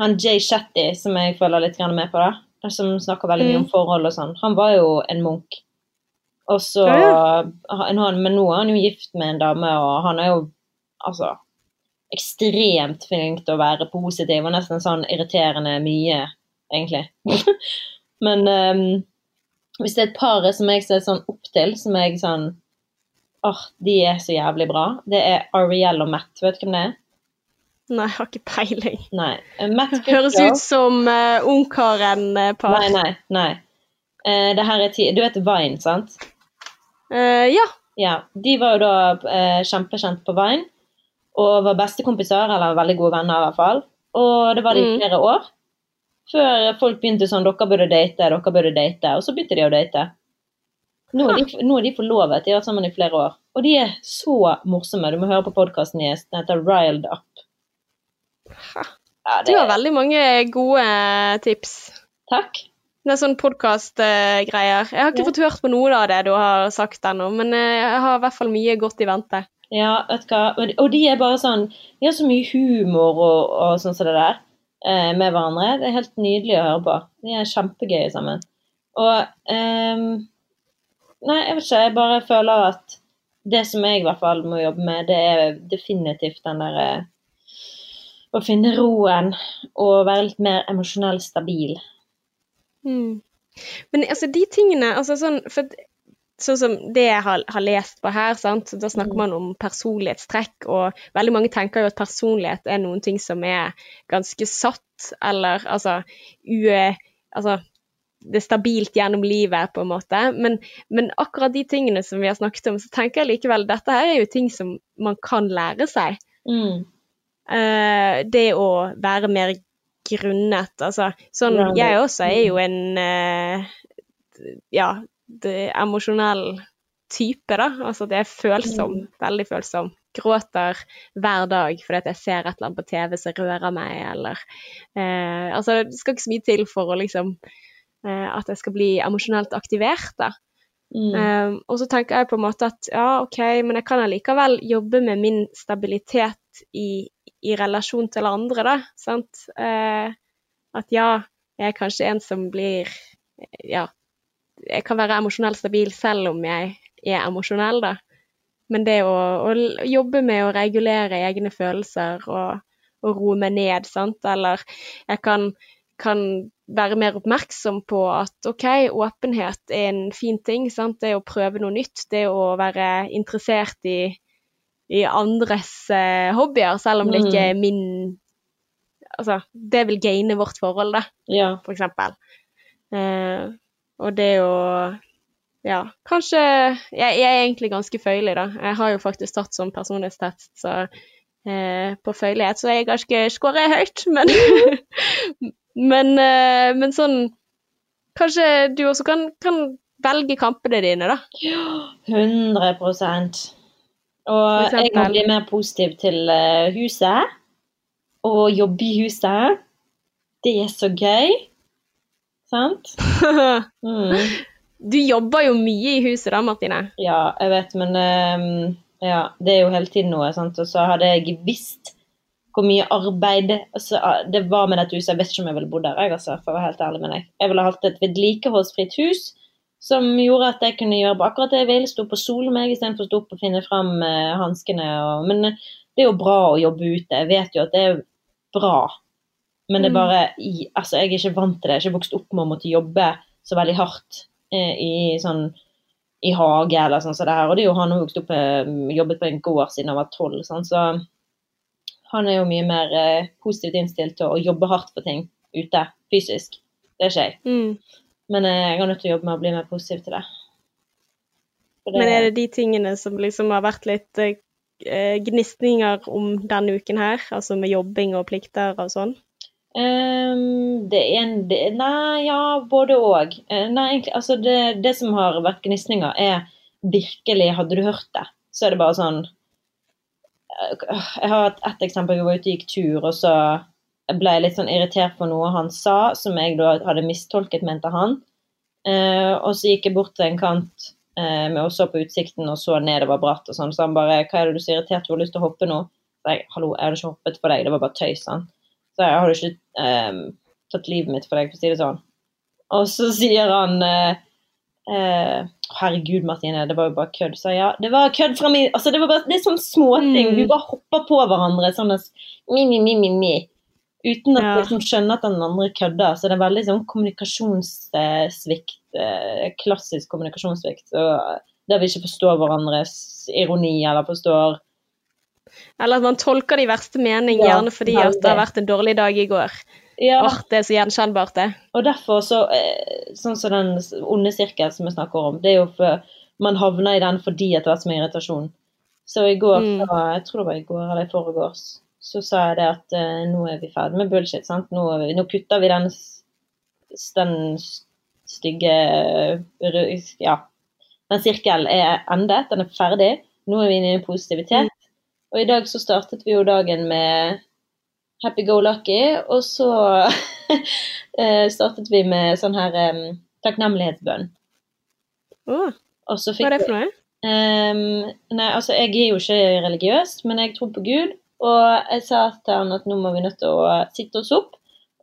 han Jay Shetty som jeg følger litt med på, da. Som snakker veldig mye Mm. om forhold og sånn. Han var jo en munk. Og så Ja, ja. han- Men nå er han jo gift med en dame, og han er jo altså ekstremt flink til å være positiv, og nesten sånn irriterende mye, egentlig. men um, hvis det er et par som jeg ser sånn opp til, som jeg sånn Åh, de er så jævlig bra. Det er Ariel og Matt. Vet du hvem det er? Nei, jeg har ikke peiling. Nei. Matt Matt Høres ut som uh, ungkaren-par. Nei, nei. nei. Uh, det her er ti Du vet Vine, sant? Eh, ja. Ja. De var jo da uh, kjempekjent på Vine, og var bestekompiser, eller veldig gode venner i hvert fall. Og det var de i Mm. flere år. Før folk begynte sånn Dere burde date, dere burde date. Og så begynte de å date. Nå er, de, nå er de forlovet. De har vært sammen i flere år. Og de er så morsomme. Du må høre på podkasten deres. Den heter Riled Up. Ja, Du har veldig mange gode tips. takk. Det er sånn podkast-greier. Jeg har ikke Ja. fått hørt på noe av det du har sagt ennå, men eh, jeg har i hvert fall mye godt i vente. Ja, vet du hva. Og- de er bare sånn De har så mye humor og, og sånn som det der eh, med hverandre. Det er helt nydelig å høre på. De er kjempegøye sammen. Og um, Nei, jeg vet ikke. Jeg bare føler at det som jeg i hvert fall må jobbe med, det er definitivt den derre Å finne roen og være litt mer emosjonell stabil. Mm. Men altså, de tingene altså, sånn, for, sånn som det jeg har, har lest på her, sant? da snakker Mm. man om personlighetstrekk, og veldig mange tenker jo at personlighet er noen ting som er ganske satt, eller altså, ue, altså det er stabilt gjennom livet, på en måte. Men, men akkurat de tingene som vi har snakket om, så tenker jeg likevel dette her er jo ting som man kan lære seg. Mm. Uh, det å være mer grunnet. Altså, sånn, jeg også er jo en eh, ja, det, emosjonell type, da. Altså det er følsom, veldig følsom. Gråter hver dag fordi at jeg ser et eller annet på TV som rører meg, eller eh, Altså, det skal ikke så mye til for å liksom eh, At jeg skal bli emosjonelt aktivert, da. Mm. Um, og så tenker jeg på en måte at ja, OK, men jeg kan allikevel jobbe med min stabilitet i, i relasjon til andre, da. Sant? Eh, at ja, jeg er kanskje en som blir Ja, jeg kan være emosjonelt stabil selv om jeg er emosjonell, da. Men det å, å jobbe med å regulere egne følelser og, og roe meg ned, sant, eller jeg kan, kan være mer oppmerksom på at OK, åpenhet er en fin ting. Sant? Det å prøve noe nytt, det å være interessert i, i andres eh, hobbyer, selv om det ikke er min Altså, det vil gaine vårt forhold, da, Ja. for eksempel. Eh, og det å Ja, kanskje jeg, jeg er egentlig ganske føyelig, da. Jeg har jo faktisk tatt sånn personlighetstest, så eh, på føyelighet, så jeg har ikke skåret høyt, men men, eh, men sånn Kanskje du også kan, kan velge kampene dine, da. 100 Og jeg må bli mer positiv til eh, huset. Og jobbe i huset. Det er så gøy. Sant? Mm. Du jobber jo mye i huset da, Martine. Ja, jeg vet, men um, ja, det er jo hele tiden noe. Sant? Og så hadde jeg visst hvor mye arbeid altså, det var med dette huset. Jeg vet ikke om jeg ville bodd der, jeg, altså, for å være helt ærlig med deg. Jeg ville hatt et vedlikeholdsfritt hus som gjorde at jeg kunne gjøre akkurat det jeg ville. Stå på sol meg istedenfor å stå opp og finne fram uh, hanskene. Men eh, det er jo bra å jobbe ute. Jeg vet jo at det er bra. Men det er Mm. bare Altså, jeg er ikke vant til det. Jeg er ikke vokst opp med å måtte jobbe så veldig hardt eh, i sånn i hage eller sånn som det her. Og det er jo han har vokst opp med, jobbet på en gård siden han var tolv, sånn, så han er jo mye mer eh, positivt innstilt til å jobbe hardt for ting ute, fysisk. Det er ikke jeg. Mm. Men eh, jeg er nødt til å jobbe med å bli mer positiv til det. det. Men er det de tingene som liksom har vært litt eh, gnisninger om denne uken her? Altså med jobbing og plikter og sånn? Um, det er en det, Nei, ja, både og. Eh, nei, egentlig, altså det, det som har vært gnisninger, er virkelig Hadde du hørt det, så er det bare sånn eh, Jeg har et, et eksempel. Jeg var ute og gikk tur, og så ble jeg litt sånn irritert på noe han sa, som jeg da hadde mistolket, mente han. Eh, og så gikk jeg bort til en kant eh, med og så på utsikten og så nedover bratt og sånn, så han bare 'Hva er det du så irritert? Du har lyst til å hoppe nå?' Så jeg 'Hallo, jeg hadde ikke hoppet for deg, det var bare tøys', han. Så jeg hadde ikke eh, tatt livet mitt for deg, for å si det sånn. Og så sier han eh, eh, Herregud, Martine, det var jo bare kødd. Så ja, det var kødd fra min Altså, det var bare det er sånne småting. Mm. Vi bare hopper på hverandre sånn at mi, mi, mi, mi, mi. Uten at Ja. liksom skjønner at den andre kødder. Så det er veldig sånn kommunikasjonssvikt. Eh, klassisk kommunikasjonssvikt. Så der vi ikke forstår hverandres ironi, eller forstår Eller at man tolker det i verste mening, Ja, gjerne fordi at det har vært en dårlig dag i går. Ja, Or, det er så gjenkjennbart, det. Og derfor så eh, Sånn som den onde sirkel som vi snakker om, det er jo for man havner i den fordi at det har vært så mye irritasjon. Så i går, Mm. så, jeg tror det var i går eller i forgårs, så sa jeg det at uh, nå er vi ferdig med bullshit. sant? Nå, vi, nå kutter vi den, den stygge Ja. Den sirkelen er endet, den er ferdig. Nå er vi inne i positivitet. Og i dag så startet vi jo dagen med happy go lucky, og så eh, startet vi med sånn her um, takknemlighetsbønn. Og hva er det for noe? Um, nei, altså jeg er jo ikke religiøs, men jeg tror på Gud. Og jeg sa til han at nå må vi nødt til å sitte oss opp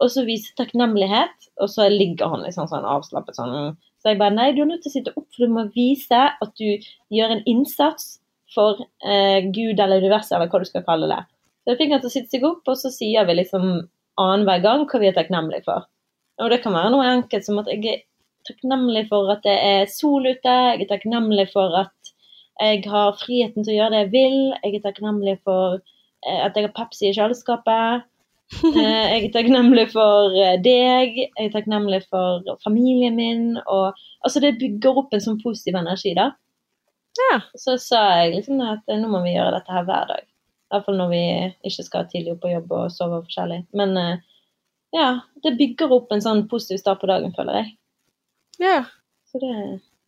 og så vise takknemlighet. Og så ligger han liksom sånn avslappet sånn. Så jeg bare nei, du er nødt til å sitte opp, for du må vise at du gjør en innsats for eh, Gud eller universet, eller hva du skal kalle det. Så jeg fikk han til å sitte seg opp, og så sier vi liksom annenhver gang hva vi er takknemlige for. Og det kan være noe enkelt som at jeg er takknemlig for at det er sol ute. Jeg er takknemlig for at jeg har friheten til å gjøre det jeg vil. Jeg er takknemlig for at jeg har Pepsi i kjøleskapet. Eh, Jeg er takknemlig for eh, deg. Jeg er takknemlig for familien min. Og, altså det bygger opp en sånn positiv energi, da. Ja. Så sa jeg liksom at eh, nå må vi gjøre dette her hver dag. I hvert fall når vi ikke skal tidlig opp på jobb og sove forskjellig. Men eh, ja, det bygger opp en sånn positiv start på dagen, føler jeg. ja. Så det,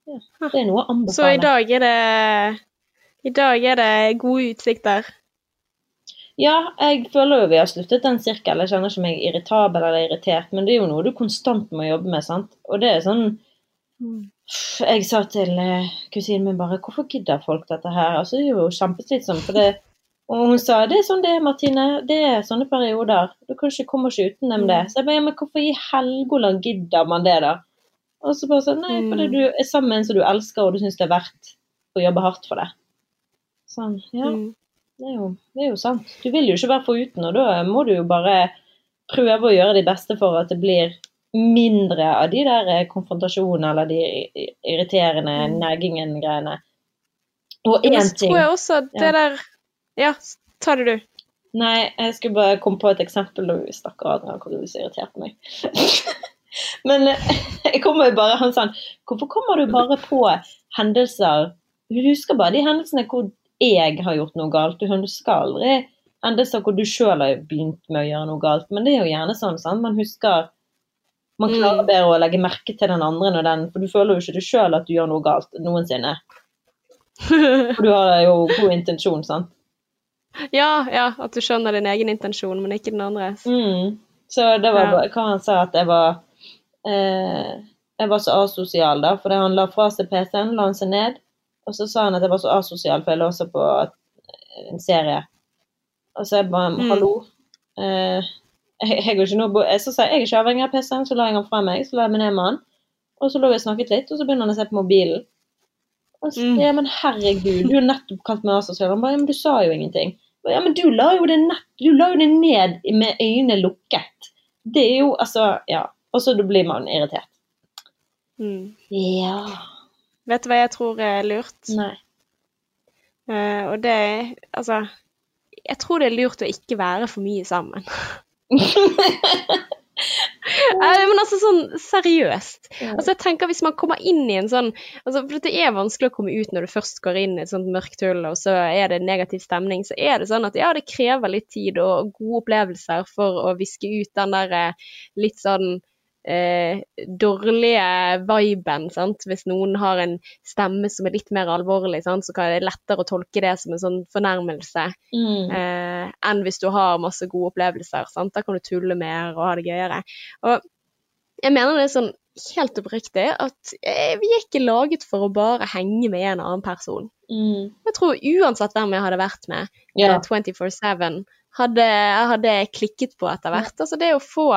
ja, det er noe å anbefale. Så i dag er det I dag er det gode utsikter. Ja, jeg føler jo vi har sluttet den sirkelen. Jeg kjenner ikke meg irritabel eller irritert, men det er jo noe du konstant må jobbe med, sant. Og det er sånn Jeg sa til eh, kusinen min bare Hvorfor gidder folk dette her? Altså, det er jo kjempeslitsomt. For det Og hun sa det er sånn det er, Martine. Det er sånne perioder. Du kan ikke komme ikke utenom det. Så jeg bare ja, men hvorfor i helgoland gidder man det, da? Og så bare sånn Nei, fordi Mm. du er sammen med en som du elsker, og du syns det er verdt å jobbe hardt for det. Sånn, ja. Mm. Det er, jo, det er jo sant. Du vil jo ikke være foruten, og da må du jo bare prøve å gjøre ditt beste for at det blir mindre av de der eh, konfrontasjonene eller de irriterende Mm. neggingen-greiene. Og én ting tror jeg også at det Ja. der Ja, ta det du. Nei, jeg skulle bare komme på et eksempel. og Stakkar Adrian, hvor du så irritert meg. Men eh, jeg kommer jo bare Han sa Hvorfor kommer du bare på hendelser Du husker bare de hendelsene hvor jeg har gjort noe galt. Du husker aldri endelser hvor du sjøl har begynt med å gjøre noe galt. Men det er jo gjerne sånn. sant? Man husker Man klarer Mm. bedre å legge merke til den andre når den For du føler jo ikke du sjøl at du gjør noe galt noensinne. For du har jo god intensjon, sant. ja, ja, at du skjønner din egen intensjon, men ikke den andres. Mm. Så det var Ja. hva han sa, at jeg var eh, jeg var så asosial, da, for han la fra seg PC-en, la han seg ned, og så sa han at jeg var så asosial, for jeg lå også på en serie. Og så jeg bare Mm. Hallo. Eh, jeg, jeg, er ikke noe, jeg, så sa jeg jeg er ikke avhengig av PC-en, så la jeg den fra meg, så la jeg meg ned med han. Og så lå vi og snakket litt, og så begynner han å se på mobilen. Og så, Mm. ja, men herregud, du har nettopp kalt meg asosial. Han bare, ja, men du sa jo ingenting. Jeg bare, Ja, men du la jo det nett, du la jo det ned med øynene lukket. Det er jo, altså, ja. Og så blir man irritert. Mm. Ja. Vet du hva jeg tror er lurt? Nei. Uh, og det er altså Jeg tror det er lurt å ikke være for mye sammen. Eh, men altså sånn seriøst. Altså jeg tenker Hvis man kommer inn i en sånn altså For det er vanskelig å komme ut når du først går inn i et sånt mørkt hull, og så er det negativ stemning. Så er det sånn at ja, det krever litt tid og gode opplevelser for å viske ut den der eh, litt sånn eh, dårlige viben, sant. Hvis noen har en stemme som er litt mer alvorlig, sant? så kan det lettere å tolke det som en sånn fornærmelse Mm. eh, enn hvis du har masse gode opplevelser. Sant? Da kan du tulle mer og ha det gøyere. Og jeg mener det er sånn helt oppriktig at eh, vi er ikke laget for å bare henge med en annen person. Mm. Jeg tror uansett hvem jeg hadde vært med eh, 24-7, hadde, hadde klikket på etter hvert. Altså det å få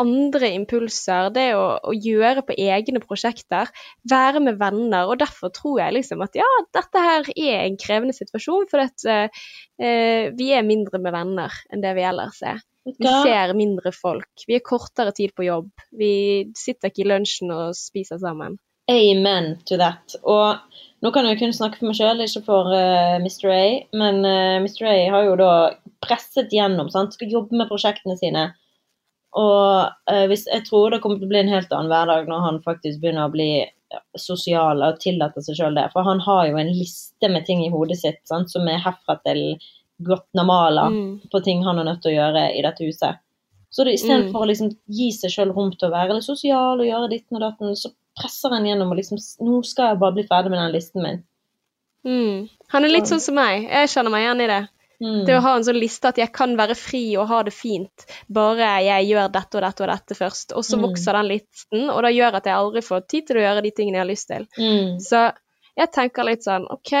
andre impulser, det å, å gjøre på egne prosjekter, være med venner. Og derfor tror jeg liksom at ja, dette her er en krevende situasjon, for at eh, vi er mindre med venner enn det vi ellers er. Vi ser mindre folk. Vi er kortere tid på jobb. Vi sitter ikke i lunsjen og spiser sammen. Amen to that. Og nå kan jeg kun snakke for meg sjøl, ikke for uh, Mr. A. Men uh, Mr. A har jo da presset gjennom, sant? skal jobbe med prosjektene sine. Og eh, hvis, jeg tror det kommer til å bli en helt annen hverdag når han faktisk begynner å bli sosial og tillater seg sjøl det. For han har jo en liste med ting i hodet sitt sant? som er herfra til Guatemala Mm. på ting han er nødt til å gjøre i dette huset. Så det istedenfor Mm. å liksom gi seg sjøl rom til å være litt sosial og gjøre ditten og datten, så presser han gjennom og liksom Nå skal jeg bare bli ferdig med den listen min. Mm. Han er litt sånn som meg. Jeg kjenner meg igjen i det. Mm. Det å ha en sånn liste at jeg kan være fri og ha det fint, bare jeg gjør dette og dette og dette først. Og så Mm. vokser den listen, og det gjør at jeg aldri får tid til å gjøre de tingene jeg har lyst til. Mm. Så jeg tenker litt sånn OK,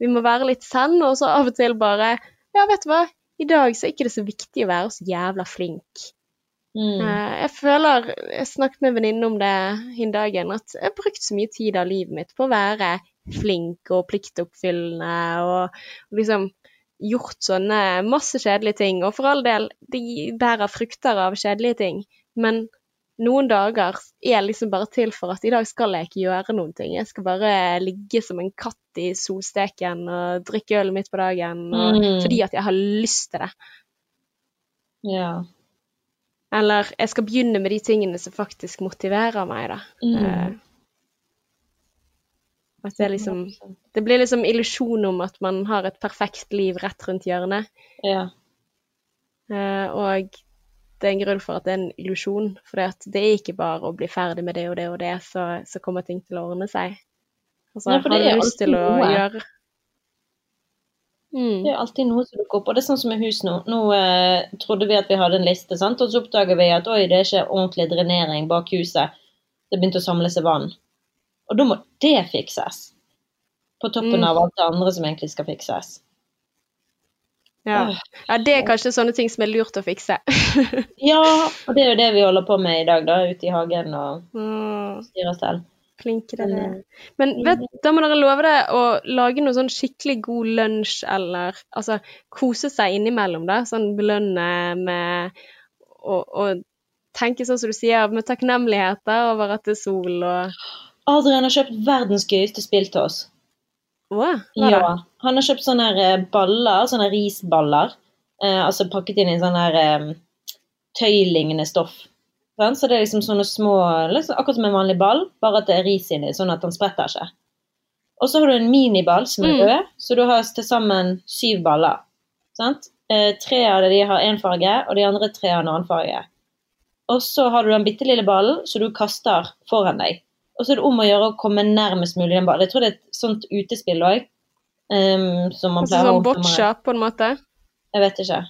vi må være litt send, og så av og til bare Ja, vet du hva, i dag så er ikke det så viktig å være så jævla flink. Mm. Eh, Jeg føler Jeg snakket med en venninne om det hin dagen, at jeg har brukt så mye tid av livet mitt på å være flink og pliktoppfyllende og liksom gjort sånne masse kjedelige ting. Og for all del, de bærer frukter av kjedelige ting, men noen dager er liksom bare til for at i dag skal jeg ikke gjøre noen ting. Jeg skal bare ligge som en katt i solsteken og drikke øl midt på dagen, og, Mm. fordi at jeg har lyst til det. Ja. Eller jeg skal begynne med de tingene som faktisk motiverer meg, da. Mm. Eh, at det liksom Det blir liksom illusjon om at man har et perfekt liv rett rundt hjørnet. Ja. Uh, og det er en grunn for at det er en illusjon. For det er ikke bare å bli ferdig med det og det og det, så, så kommer ting til å ordne seg. Altså, Nei, har du lyst til å noe. gjøre mm. Det er alltid noe som dukker opp. Og det er sånn som med hus nå. Nå eh, trodde vi at vi hadde en liste, sant? og så oppdager vi at oi, det er ikke ordentlig drenering bak huset. Det begynte å samle seg vann. Og da må det fikses. På toppen Mm. av alt det andre som egentlig skal fikses. ja. Ja, det er kanskje sånne ting som er lurt å fikse. Ja, og det er jo det vi holder på med i dag, da. Ute i hagen og mm. styrer selv. Flinke dere er. Mm. Men vet, da må dere love det å lage noe sånn skikkelig god lunsj, eller altså kose seg innimellom, da. Sånn belønne med å tenke sånn som du sier, med takknemligheter over at det er sol og Adrian har kjøpt verdens gøyeste spill til oss. Wow? Ja. Han har kjøpt sånne her, eh, baller, sånne risballer. Eh, altså pakket inn i sånn her eh, tøylignende stoff. Så det er liksom sånne små liksom, Akkurat som en vanlig ball, bare at det er ris inni, sånn at den spretter ikke. Og så har du en miniball som er Mm. rød, så du har til sammen syv baller. Sant? Eh, tre av de har én farge, og de andre tre har en annen farge. Og så har du den bitte lille ballen som du kaster foran deg. Og så er det om å gjøre å komme nærmest mulig den ballen. Jeg tror det er et sånt utespill òg. som man Altså pleier å sånn boccia, på en måte? Jeg vet ikke.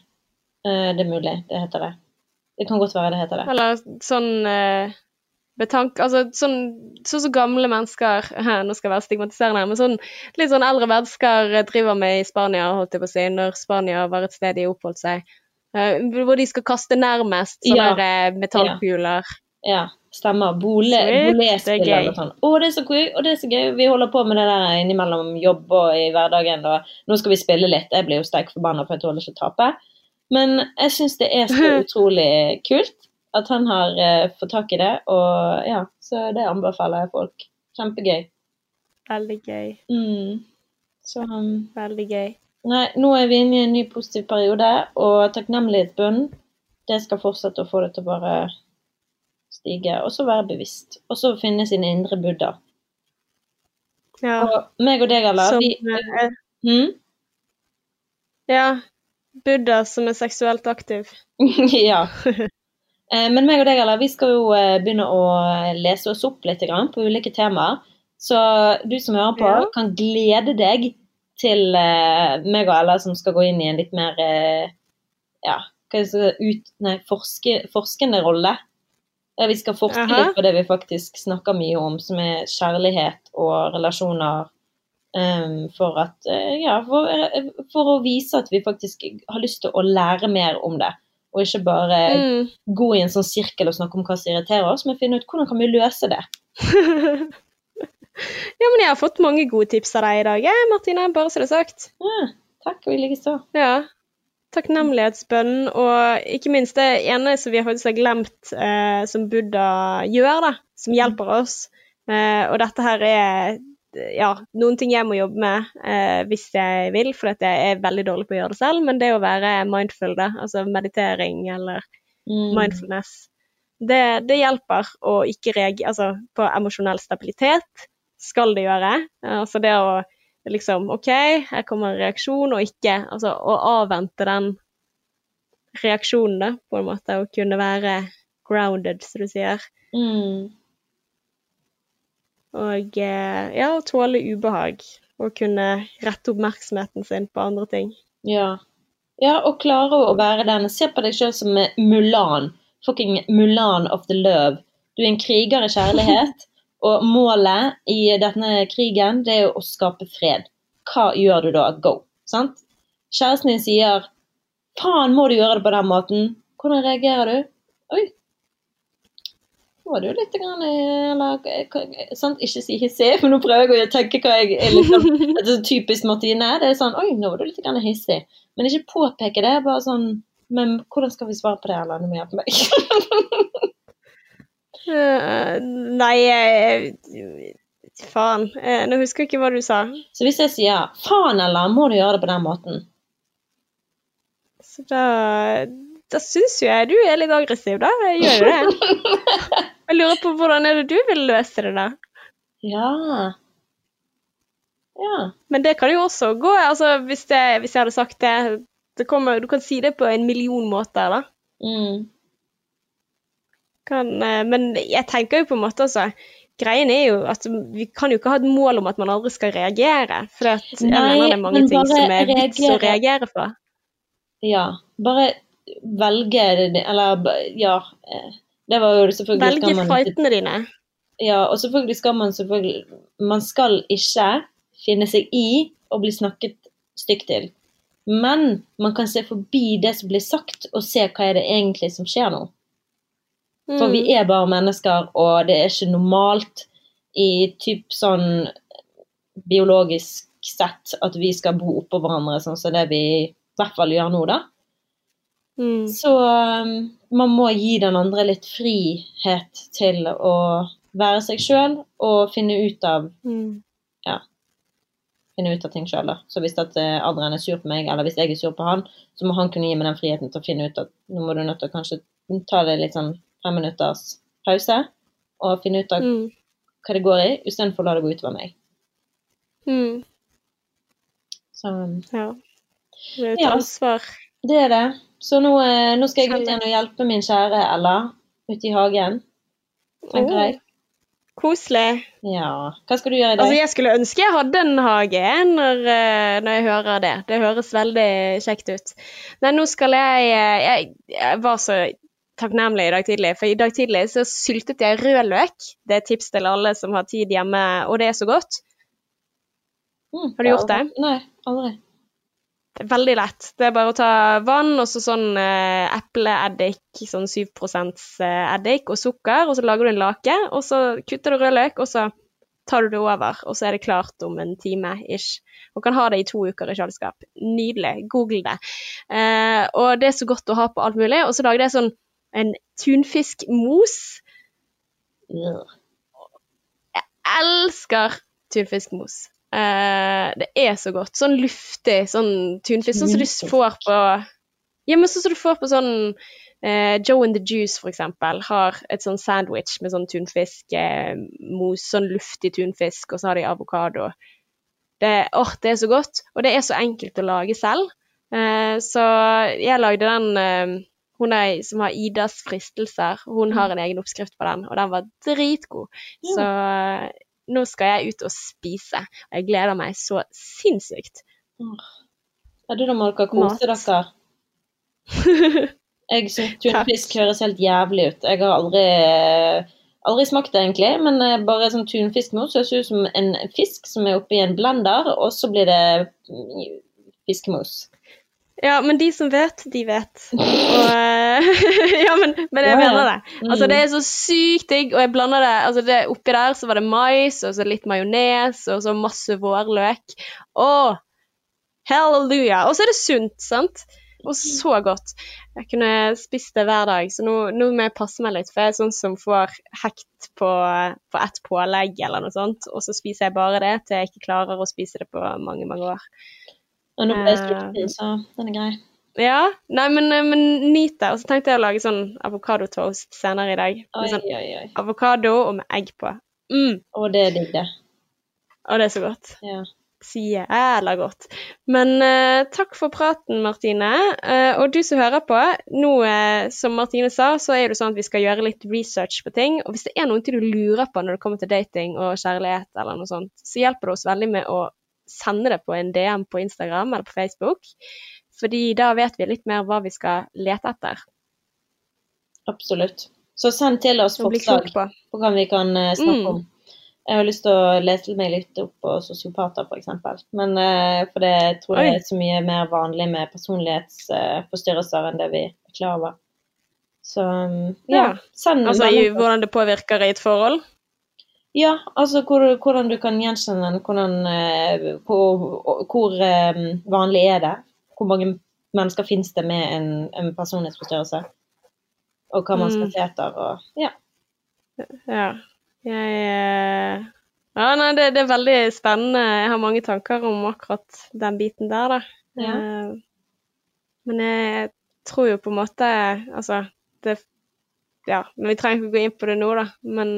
Uh, det er mulig det heter det. Det kan godt være det heter det. Eller sånn uh, betank... Altså sånn som så, så gamle mennesker Nå skal jeg være stigmatiserende, men sånn litt sånn eldre mennesker driver med i Spania, holdt jeg på å si, når Spania var et sted de oppholdt seg. Uh, hvor de skal kaste nærmest sånne Ja. metallkuler. Ja. Ja, stemmer. Bole, Sweet, bolespill det er gøy. eller sånn. Å, det er så gøy, og det er så gøy. Vi holder på med det der innimellom jobb og i hverdagen. Og nå skal vi spille litt. Jeg blir jo sterk forbanna for jeg tåler ikke å tape. Men jeg syns det er så utrolig kult at han har uh, fått tak i det, og ja, så det anbefaler jeg folk. Kjempegøy. Veldig gøy. Mm. Så um, Veldig gøy. Nei, nå er vi inne i en ny positiv periode, og takknemlighetsbønn, det skal fortsette å få det til å bare stige, og så være bevisst. Og så finne sin indre buddha. Ja. Og meg og deg, Alla, Som, vi eh, hmm? ja. Buddha som er seksuelt aktiv. Ja. Eh, Men meg og deg, Alla, vi skal jo eh, begynne å lese oss opp litt grann på ulike temaer. Så du som hører på, Ja. kan glede deg til meg og Ella som skal gå inn i en litt mer ja, hva skal jeg si, ut, nei, forske, forskende rolle. Vi skal forske Aha. litt på det vi faktisk snakker mye om, som er kjærlighet og relasjoner. Um, for at eh, Ja, for, eh, for å vise at vi faktisk har lyst til å lære mer om det. Og ikke bare Mm. gå i en sånn sirkel og snakke om hva som irriterer oss, men finne ut hvordan kan vi løse det. ja, men jeg har fått mange gode tips av deg i dag, Martine. Bare så det er sagt. Ja, takk, og i likeså. Ja. Takknemlighetsbønn, og ikke minst det ene som vi faktisk har glemt, eh, som Buddha gjør, da, som hjelper oss. Eh, og dette her er ja, noen ting jeg må jobbe med eh, hvis jeg vil, for jeg er veldig dårlig på å gjøre det selv, men det å være mindful, da, altså meditering eller Mm. mindfulness, det, det hjelper å ikke reagere altså, på emosjonell stabilitet. Skal det gjøre. Eh, Altså det å liksom OK, her kommer en reaksjon, og ikke Altså å avvente den reaksjonen, da, på en måte, og kunne være grounded, som du sier. Mm. Og eh, ja, å tåle ubehag. Og kunne rette oppmerksomheten sin på andre ting. Ja. ja, og klare å være den. Se på deg sjøl som Mulan. Fucking Mulan of the love. Du er en kriger i kjærlighet, og målet i denne krigen, det er jo å skape fred. Hva gjør du da? Go. Sant? Kjæresten din sier 'faen, må du gjøre det på den måten'? Hvordan reagerer du? Oi. Var du litt grann, eller, sant? Ikke si hissig, men nå prøver jeg å tenke hva jeg er sånn det er typisk Martine. Det er sånn Oi, nå var du litt grann hissig. Men ikke påpeke det. Bare sånn Men hvordan skal vi svare på det, eller? Du må hjelpe meg. Eh, nei, faen. Uh, nå husker jeg ikke hva du sa. Så hvis jeg sier 'faen, eller må du gjøre det på den måten'? Så da, da syns jo jeg du er litt aggressiv, da. Jeg gjør det. Jeg lurer på hvordan er det du vil løse det, da? Ja. Ja. Men det kan jo også gå, altså hvis, det, hvis jeg hadde sagt det, det kommer, Du kan si det på en million måter, da. Mm. Kan, eh, men jeg tenker jo på en måte altså Greien er jo at vi kan jo ikke ha et mål om at man aldri skal reagere. For jeg mener det er mange ting som er vits å reagere. på. ja. Bare velge eller Ja. eh, Det var jo selvfølgelig Velge man fightene dine. Ja, og selvfølgelig skal man selvfølgelig Man skal ikke finne seg i å bli snakket stygt til. Men man kan se forbi det som blir sagt, og se hva er det egentlig som skjer nå. For vi Mm. er bare mennesker, og det er ikke normalt i typ sånn biologisk sett at vi skal bo oppå hverandre, sånn som det vi i hvert fall gjør nå, da. Mm. Så um, man må gi den andre litt frihet til å være seg sjøl og finne ut av Mm. finne ut av ting sjøl. Så hvis at eh, Adrian er sur på meg, eller hvis jeg er sur på han, så må han kunne gi meg den friheten til å finne ut at nå må du nødt til å kanskje ta det litt sånn fem minutters pause, og finne ut av Mm. hva det går i, istedenfor å la det gå utover meg. Mm. Så Ja. Det er et Ja. ansvar. det er det. Så nå, eh, nå skal jeg ut igjen og hjelpe min kjære Ella ute i hagen, tenker jeg. Koselig. Ja. Hva skal du gjøre i dag? Altså, jeg skulle ønske jeg hadde en hage når, eh, når jeg hører det. Det høres veldig kjekt ut. Nei, nå skal jeg eh, Jeg, jeg var så takknemlig i dag tidlig. For i dag tidlig så syltet jeg rødløk. Det er tips til alle som har tid hjemme, og det er så godt. Mm, Har du gjort det? Nei, aldri. Det er veldig lett. Det er bare å ta vann og så sånn eh, epleeddik, sånn 7 eh, eddik og sukker, og så lager du en lake, og så kutter du rødløk, og så tar du det over, og så er det klart om en time ish. Og kan ha det i to uker i kjøleskap. Nydelig. Google det. Eh, og det er så godt å ha på alt mulig. Og så lager jeg sånn en tunfiskmos. Jeg elsker tunfiskmos. Eh, det er så godt. Sånn luftig sånn tunfisk. Sånn som du får på Ja, men sånn som du får på sånn eh, Joe and the Juice, for eksempel, har et sånn sandwich med sånn tunfiskmos, eh, mos, sånn luftig tunfisk, og så har de avokado. Det, oh, det er så godt, og det er så enkelt å lage selv. Eh, så jeg lagde den eh, Hun er, som har Idas fristelser, hun har en egen oppskrift på den, og den var dritgod. Så eh, nå skal jeg ut og spise, og jeg gleder meg så sinnssykt. Ja, du, da Malka. kose dere. Jeg syns tunfisk høres helt jævlig ut. Jeg har aldri, aldri smakt det, egentlig. Men eh, bare sånn ser høres ut som en fisk som er oppi en blender, og så blir det mm, fiskemos. Ja, men de som vet, de vet. Og, eh, ja, men, men jeg mener det. Altså, Mm. det er så sykt digg, og jeg blander det altså det, Oppi der så var det mais, og så litt majones, og så masse vårløk. Å, halleluja! Og så er det sunt, sant? Og så godt. Jeg kunne spist det hver dag, så nå, nå må jeg passe meg litt, for jeg er sånn som får hekt på, på ett pålegg eller noe sånt, og så spiser jeg bare det til jeg ikke klarer å spise det på mange, mange år. Og nå ble jeg sulten, så den er grei. Ja, nei, men, eh, men nyt det. Og så tenkte jeg å lage sånn avokadotoast senere i dag. Oi, sånn oi, oi. avokado og med egg på. Mm, Og det er digg, det. og det er så godt. Ja. Jævla godt. Men uh, takk for praten, Martine. Uh, og du som hører på, nå uh, som Martine sa, så er det sånn at vi skal gjøre litt research på ting. Og hvis det er noen ting du lurer på når det kommer til dating og kjærlighet eller noe sånt, så hjelper det oss veldig med å sende det på en DM på Instagram eller på Facebook. Fordi da vet vi litt mer hva vi skal lete etter. Absolutt. Så send til oss forslag på. på hva vi kan eh, snakke Mm. om. Jeg har lyst til å lese meg litt opp på sosiopater, f.eks. Men eh, for det tror jeg er så mye mer vanlig med personlighetsforstyrrelser enn det vi er klar over. Så ja, ja, Ja. send Altså i hvordan det påvirker i et forhold. Ja, altså hvor, hvordan du kan gjenkjenne den, hvordan, eh, hvor, hvor eh, vanlig er det? Hvor mange mennesker finnes det med en, en personlighetsforstyrrelse? Og hva man skal Mm. se etter, og ja. Ja. Jeg eh, Ja, nei, det, det er veldig spennende. Jeg har mange tanker om akkurat den biten der, da. Ja. Men jeg tror jo på en måte Altså, det Ja, men vi trenger ikke gå inn på det nå, da. Men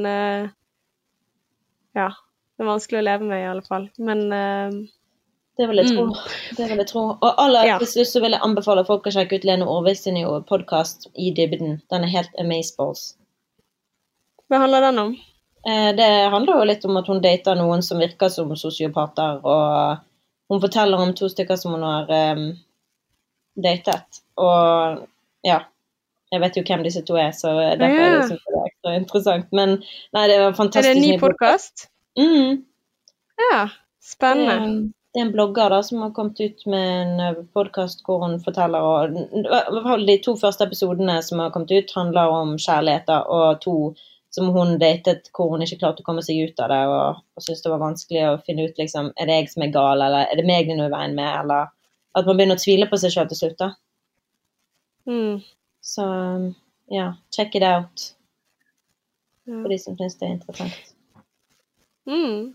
Ja. Det er vanskelig å leve med, i alle fall. Men uh, Det vil jeg tro. Mm. Det vil jeg tro. Og aller Ja. slutt så vil jeg anbefale folk å sjekke ut Lene Orvis sin podkast I dybden. Den er helt amazeballs. hva handler den om? Eh, Det handler jo litt om at hun dater noen som virker som sosiopater, og hun forteller om to stykker som hun har um, datet. Og ja, jeg vet jo hvem disse to er, så derfor er det, Ja. det er ekstra interessant. Men nei, det var Er det en ny podkast? Mm. Ja. Spennende. Det, det er en blogger da, som har kommet ut med en podkast hvor hun forteller og, De to første episodene som har kommet ut, handler om kjærligheter, og to som hun datet hvor hun ikke klarte å komme seg ut av det og, og syntes det var vanskelig å finne ut liksom, er det jeg som er gal, eller er det meg det er noe i veien med, eller at man begynner å tvile på seg selv til slutt. da. Mm. Så ja, check it out for de som syns det er interessant. Mm.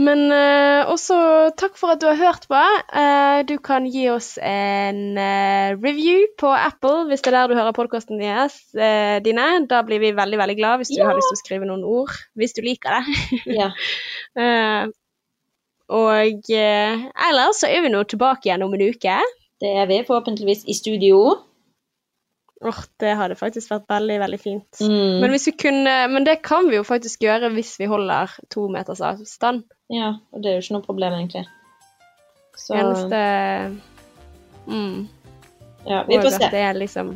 Men uh, også takk for at du har hørt på. Uh, du kan gi oss en uh, review på Apple hvis det er der du hører podkastene eh, dine. Da blir vi veldig veldig glad hvis du Ja. har lyst til å skrive noen ord. Hvis du liker det. Ja, Eh, og ellers så er vi nå tilbake igjen om en uke. det er vi forhåpentligvis i studio. Åh, det hadde faktisk vært veldig, veldig fint. Mm. Men, hvis vi kunne, men det kan vi jo faktisk gjøre hvis vi holder to meters avstand. Ja, og det er jo ikke noe problem, egentlig. Så Eneste mm. ja, vi får se. det er liksom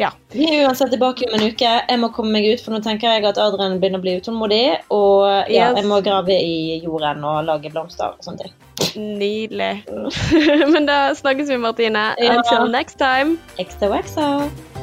ja. Vi er uansett tilbake om en uke. Jeg må komme meg ut, for nå tenker jeg at Adrian begynner å bli utålmodig. Og ja, Yes. jeg må grave i jorden og lage blomster og sånne ting. Nydelig. Men da snakkes vi, Martine. Ja. Until next time. XOXO.